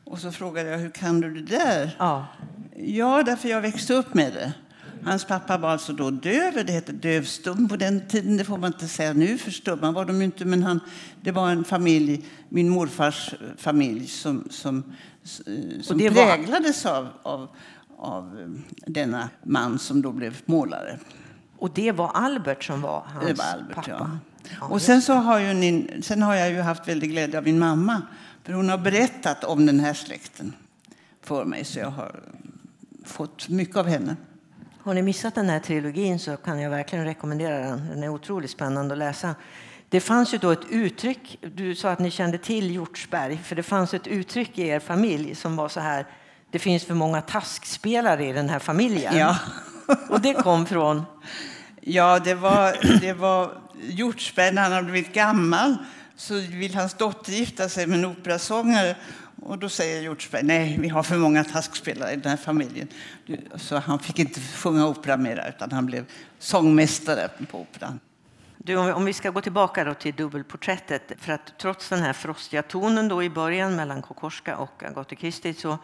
och så frågade jag hur kan du det där? Ja. Ja, därför jag växte upp med det. Hans pappa var alltså då döv, det hette dövstum på den tiden. Det får man inte säga nu, för stumma var de inte. Men han, det var en familj, min morfars familj, som, som, som det var- präglades av, av, av eh, denna man som då blev målare. Och det var Albert som var hans Det var Albert, pappa? ja. Ja, Och sen, så har ju ni, sen har jag ju haft väldigt glädje av min mamma. För hon har berättat om den här släkten för mig. Så jag har fått mycket av henne. Har ni missat den här trilogin så kan jag verkligen rekommendera den. Den är otroligt spännande att läsa. Det fanns ju då ett uttryck, du sa att ni kände till Hjortsberg, för det fanns ett uttryck i er familj som var så här, det finns för många taskspelare i den här familjen. Ja. Och det kom från, Ja, det var, det var Hjortsberg när han hade blivit gammal så vill hans dotter gifta sig med en operasångare. Och då säger Hjortsberg, nej, vi har för många taskspelare i den här familjen. Så han fick inte sjunga opera mera, utan han blev sångmästare på operan. du, om vi- ska gå tillbaka då till dubbelporträttet, för att trots den här frostiga tonen då i början mellan Kokorska och Agatha Christie så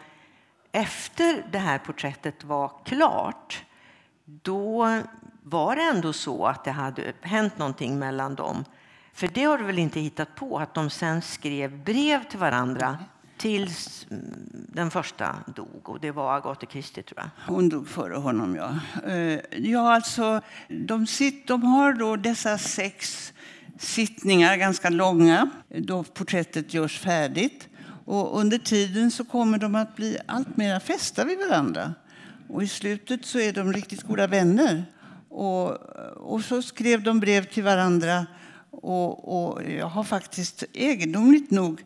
efter det här porträttet var klart, då var det ändå så att det hade hänt någonting mellan dem. För det har du väl inte hittat på, att de sen skrev brev till varandra tills mm, den första dog. Och det var Agatha Christie, tror jag. Hon dog före honom, ja. Eh, ja, alltså, de, sitt, de har då dessa sex sittningar, ganska långa, då porträttet görs färdigt. Och under tiden så kommer de att bli allt mer fästa vid varandra. Och i slutet så är de riktigt goda vänner. Och, och så skrev de brev till varandra. Och, och jag har faktiskt egendomligt nog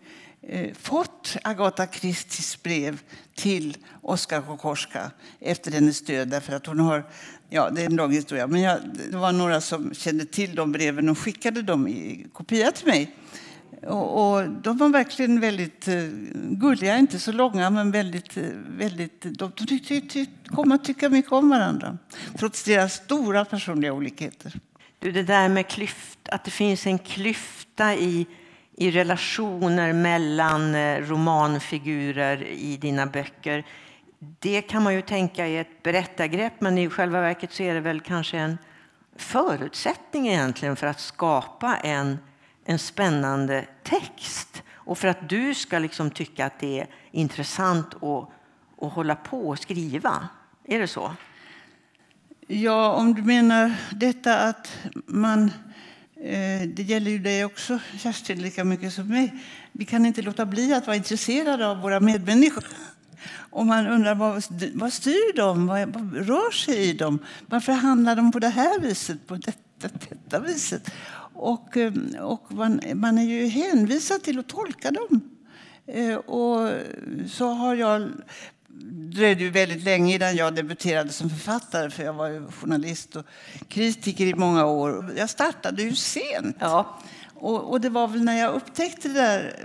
Eh, fått Agatha Christies brev till Oskar Kokorska efter hennes död. Därför att hon har, ja, det är en lång historia, men jag, det var några som kände till de breven och skickade dem i kopia till mig. Och, och, de var verkligen väldigt uh, gulliga, inte så långa, men väldigt... Uh, väldigt de, de tyckte, kom att tycka mycket om varandra, trots deras stora personliga olikheter. Du, det där med klyft, att det finns en klyfta i, i relationer mellan eh, romanfigurer i dina böcker. Det kan man ju tänka är ett berättargrepp, men i själva verket så är det väl kanske en förutsättning egentligen för att skapa en en spännande text och för att du ska liksom tycka att det är intressant att, att hålla på och skriva. Är det så? Ja, om du menar detta att man... Eh, det gäller ju dig också, Kerstin, lika mycket som mig. Vi kan inte låta bli att vara intresserade av våra medmänniskor. Och man undrar vad, vad styr dem? Vad, vad rör sig i dem? Varför handlar de på det här viset, på detta, detta viset? Och, eh, och man, man, är ju hänvisad till att tolka dem. Eh, och så har jag dröjde ju väldigt länge innan jag debuterade som författare för jag var ju journalist och kritiker i många år. Jag startade ju sent. Ja. Och, och, det var väl när jag upptäckte det där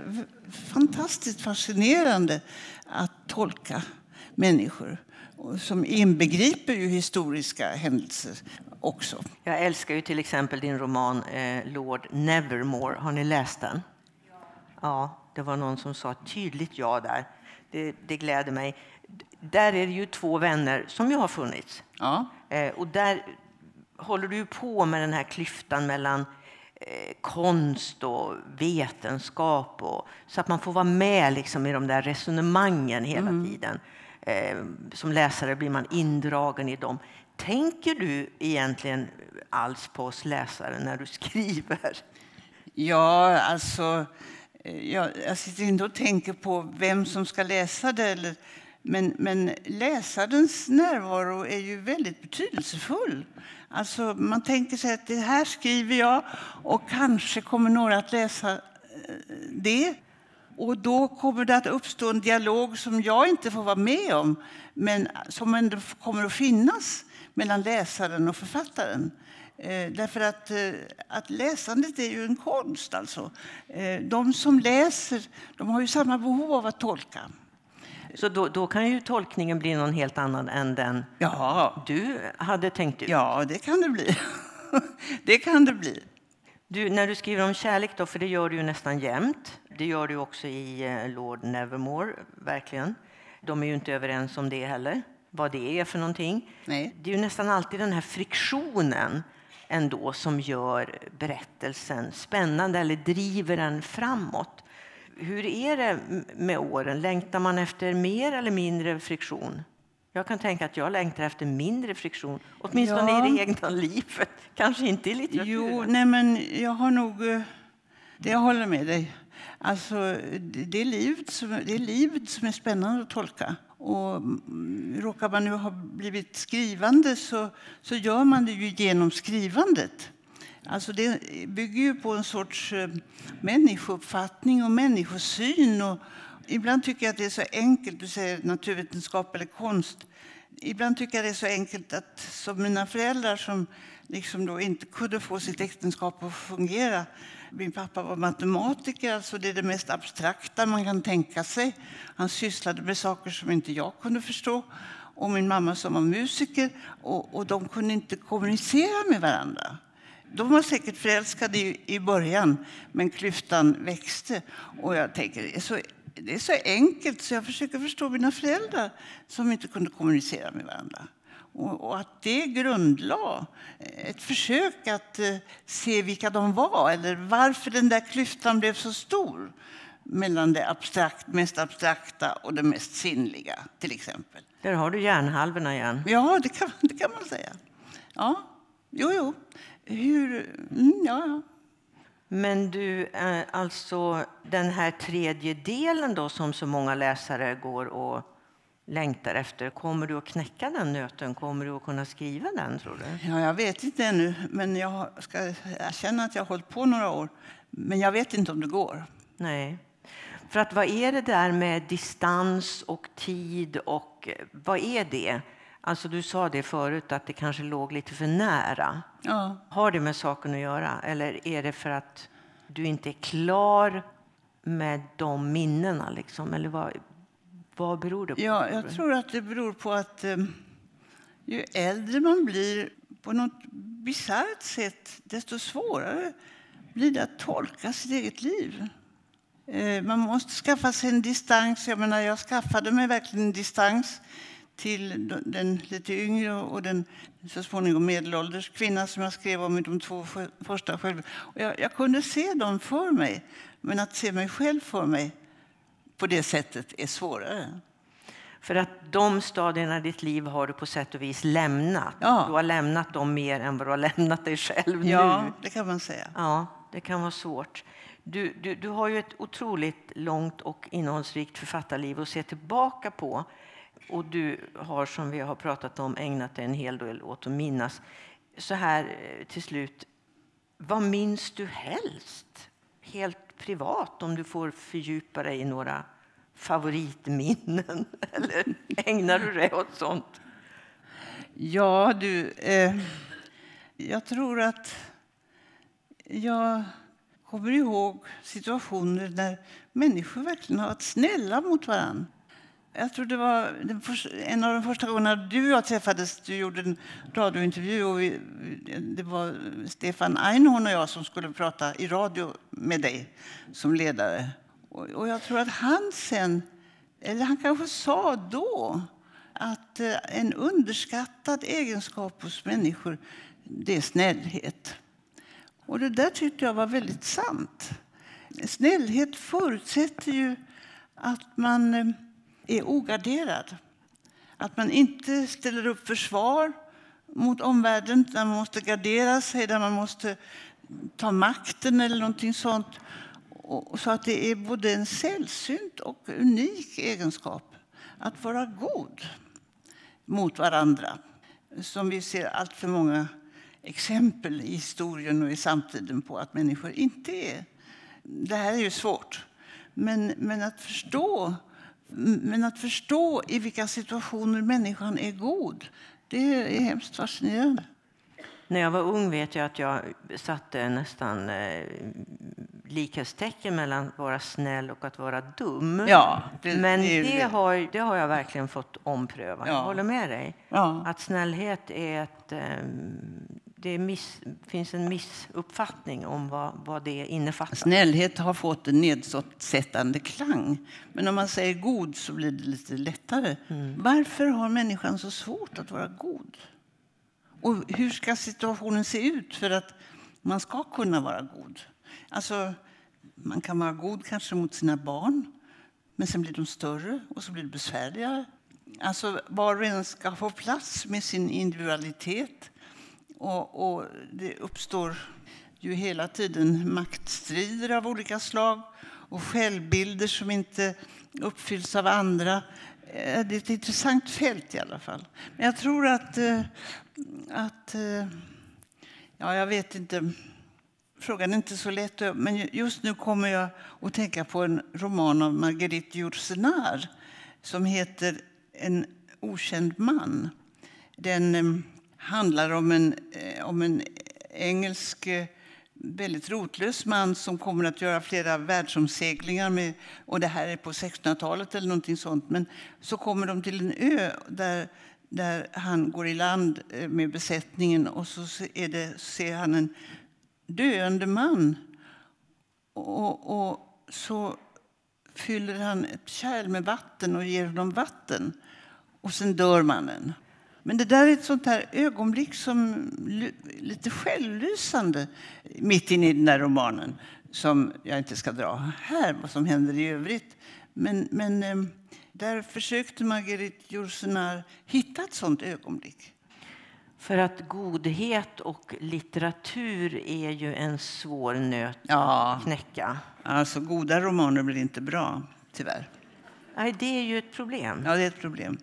fantastiskt fascinerande att tolka människor som inbegriper ju historiska händelser också. Jag älskar ju till exempel din roman eh, Lord Nevermore. Har ni läst den? Ja, det var någon som sa tydligt ja där. Det, det gläder mig. Där är det ju två vänner som ju har funnits. Ja. Eh, och där håller du på med den här klyftan mellan eh, konst och vetenskap. Och, så att man får vara med liksom, i de där resonemangen hela mm. tiden. Eh, som läsare blir man indragen i dem. Tänker du egentligen alls på oss läsare när du skriver? Ja, alltså... Jag, jag sitter inte och tänker på vem som ska läsa det. Eller, men, men läsarens närvaro är ju väldigt betydelsefull. Alltså, man tänker sig att det här skriver jag och kanske kommer några att läsa eh, det. Och då kommer det att uppstå en dialog som jag inte får vara med om men som ändå kommer att finnas mellan läsaren och författaren. Eh, därför att, eh, att läsandet är ju en konst. Alltså. Eh, de som läser de har ju samma behov av att tolka. Så då, då, kan ju tolkningen bli någon helt annan än den ja. du hade tänkt ut? Ja, det kan det bli. det kan det bli. Du, när du skriver om kärlek, då, för det gör du ju nästan jämt. Det gör du också i eh, Lord Nevermore, verkligen. De är ju inte överens om det heller vad det är för någonting. Nej. Det är ju nästan alltid den här friktionen ändå som gör berättelsen spännande eller driver den framåt. Hur är det med åren? Längtar man efter mer eller mindre friktion? Jag kan tänka att jag längtar efter mindre friktion, åtminstone ja. i det egna livet. Kanske inte i litteraturen. Jo, nej men jag har nog... Eh, det jag håller med dig. Alltså, det, är livet som, det är livet som är spännande att tolka. Och mm, råkar man nu ha blivit skrivande så, så gör man det ju genom skrivandet. Alltså det bygger ju på en sorts eh, människouppfattning och människosyn. Och ibland tycker jag att det är så enkelt, du säger naturvetenskap eller konst. Ibland tycker jag det är så enkelt att som mina föräldrar som liksom då inte kunde få sitt äktenskap att fungera min pappa var matematiker, alltså det är det mest abstrakta man kan tänka sig. Han sysslade med saker som inte jag kunde förstå. Och min mamma som var musiker och, och de kunde inte kommunicera med varandra. De var säkert förälskade i, i början, men klyftan växte. Och jag tänker, det är så det är så enkelt så jag försöker förstå mina föräldrar som inte kunde kommunicera med varandra. Och, och att det grundlade ett försök att eh, se vilka de var eller varför den där klyftan blev så stor mellan det abstrakt, mest abstrakta och det mest sinnliga, till exempel. Där har du hjärnhalvorna igen. Ja, det kan, det kan man säga. Ja, jo, jo. Hur... Mm, ja, ja. Men du, eh, alltså den här tredje delen då som så många läsare går och längtar efter. Kommer du att knäcka den nöten? Kommer du att kunna skriva den tror du? Ja, jag vet inte ännu, men jag ska erkänna att jag har hållit på några år. Men jag vet inte om det går. Nej. För att vad är det där med distans och tid och eh, vad är det? Alltså du sa det förut att det kanske låg lite för nära. Ja. Har det med saken att göra eller är det för att du inte är klar med de minnena liksom? Eller vad, vad beror det på? Ja, jag tror att det beror på att eh, ju äldre man blir på något bisarrt sätt, desto svårare blir det att tolka sitt eget liv. Eh, man måste skaffa sig en distans. Jag menar, jag skaffade mig verkligen en distans till den lite yngre och den så småningom medelålders kvinna som jag skrev om i de två första själv. Jag, jag, kunde se dem för mig, men att se mig själv för mig på det sättet är svårare. För att de stadierna i ditt liv har du på sätt och vis lämnat. Ja. Du har lämnat dem mer än vad du har lämnat dig själv ja, nu. det kan man säga. Ja, det kan vara svårt. Du, du, du har ju ett otroligt långt och innehållsrikt författarliv att se tillbaka på. Och du har, som vi har pratat om, ägnat dig en hel del åt att minnas. Så här eh, till slut, vad minns du helst? Helt privat, om du får fördjupa dig i några favoritminnen? Eller ägnar du dig åt sånt? Ja, du... Eh, jag tror att jag kommer ihåg situationer där människor verkligen har varit snälla mot varandra. Jag tror det var en av de första gångerna du och jag träffades. Du gjorde en radiointervju och vi, det var Stefan Einhorn och jag som skulle prata i radio med dig som ledare. Och, och jag tror att han sen, eller han kanske sa då, att eh, en underskattad egenskap hos människor, det är snällhet. Och det där tyckte jag var väldigt sant. Snällhet förutsätter ju att man eh, är ogarderad. Att man inte ställer upp försvar mot omvärlden, där man måste gardera sig, där man måste ta makten eller någonting sånt. Så att det är både en sällsynt och unik egenskap att vara god mot varandra. Som vi ser allt för många exempel i historien och i samtiden på att människor inte är. Det här är ju svårt. Men, men att förstå men att förstå i vilka situationer människan är god, det är hemskt fascinerande. När jag var ung vet jag att jag satte nästan eh, likhetstecken mellan att vara snäll och att vara dum. Ja, det, Men det, det, har, det har jag verkligen fått ompröva. Ja. Jag håller med dig. Ja. Att snällhet är ett... Eh, det miss, finns en missuppfattning om vad, vad det innefattar. Snällhet har fått en nedsättande klang. Men om man säger god så blir det lite lättare. Mm. Varför har människan så svårt att vara god? Och hur ska situationen se ut för att man ska kunna vara god? Alltså, man kan vara god kanske mot sina barn, men sen blir de större och så blir det besvärligare. Alltså, var och en ska få plats med sin individualitet och, och det uppstår ju hela tiden maktstrider av olika slag och självbilder som inte uppfylls av andra. Eh, det är ett intressant fält i alla fall. Men jag tror att... Eh, att eh, ja, jag vet inte. Frågan är inte så lätt. Men just nu kommer jag att tänka på en roman av Marguerite Yourcenar som heter En okänd man. Den handlar om en, eh, om en eh, engelsk eh, väldigt rotlös man som kommer att göra flera världsomseglingar. Med, och det här är på 1600-talet eller någonting sånt. Men så kommer de till en ö där, där han går i land med besättningen och så är det, ser han en döende man. Och, och så fyller han ett kärl med vatten och ger honom vatten. Och sen dör mannen. Men det där är ett sånt här ögonblick som lite självlysande mitt inne i den där romanen som jag inte ska dra här, vad som händer i övrigt. Men, men eh, där försökte Marguerite Yourcenar hitta ett sånt ögonblick. För att godhet och litteratur är ju en svår nöt ja. att knäcka. Alltså, goda romaner blir inte bra, tyvärr. Nej, det är ju ett problem. Ja, det är ett problem.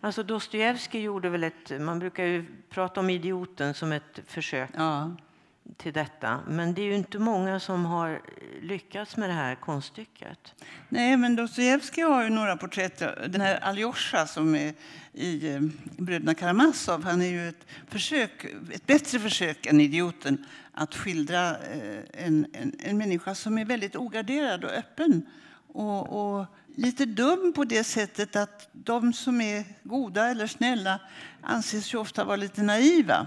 Alltså Dostojevskij gjorde väl ett... Man brukar ju prata om idioten som ett försök ja. till detta. Men det är ju inte många som har lyckats med det här konststycket. Nej, men Dostojevskij har ju några porträtt. Den här Aljosha som är i eh, Bröderna Karamazov, han är ju ett, försök, ett bättre försök än idioten att skildra eh, en, en, en människa som är väldigt ogarderad och öppen. Och, och lite dum på det sättet att de som är goda eller snälla anses ju ofta vara lite naiva.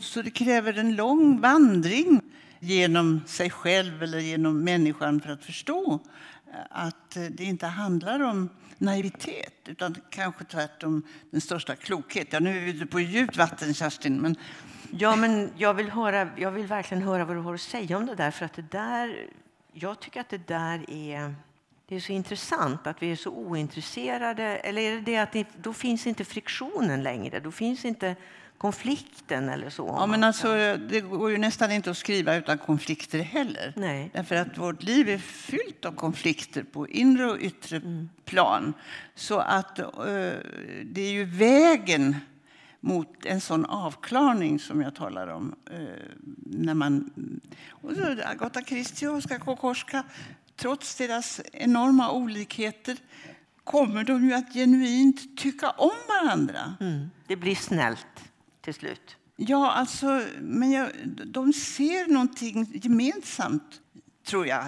Så det kräver en lång vandring genom sig själv eller genom människan för att förstå eh, att det inte handlar om naivitet utan kanske tvärtom den största klokhet. Ja, nu är vi ute på djupt vatten, Kerstin. Men... Ja, men jag vill, höra, jag vill verkligen höra vad du har att säga om det där. För att det där jag tycker att det där är det är så intressant att vi är så ointresserade. Eller är det det att det, då finns inte friktionen längre? Då finns inte konflikten eller så? Ja, men alltså, det går ju nästan inte att skriva utan konflikter heller. Nej. Därför att vårt liv är fyllt av konflikter på inre och yttre mm. plan. Så att uh, det är ju vägen mot en sån avklarning som jag talar om. Uh, när man, och så Agatha Christie och Oskar Kokoschka trots deras enorma olikheter kommer de ju att genuint tycka om varandra. Mm. Det blir snällt till slut. Ja, alltså, men jag, de ser någonting gemensamt, tror jag,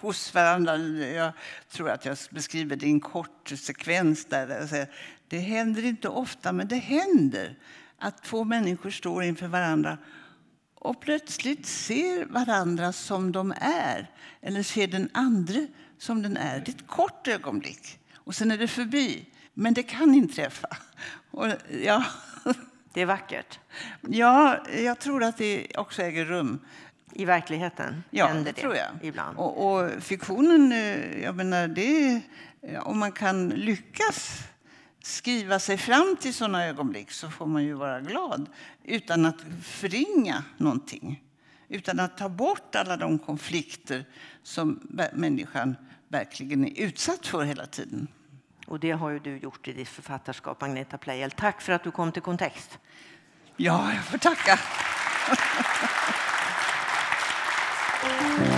hos varandra. Jag tror att jag beskriver det i en kort sekvens. där. Det händer inte ofta, men det händer att två människor står inför varandra och plötsligt ser varandra som de är eller ser den andra som den är. Det är ett kort ögonblick och sen är det förbi. Men det kan inträffa. Och, ja. Det är vackert. Ja, jag tror att det också äger rum. I verkligheten ja, händer det, tror jag. ibland. Och, och fiktionen, eh, jag menar, det, om man kan lyckas skriva sig fram till sådana ögonblick så får man ju vara glad utan att förringa någonting. Utan att ta bort alla de konflikter som människan verkligen är utsatt för hela tiden. Och det har ju du gjort i ditt författarskap, Agneta Pleijel. Tack för att du kom till Kontext. Ja, jag får tacka.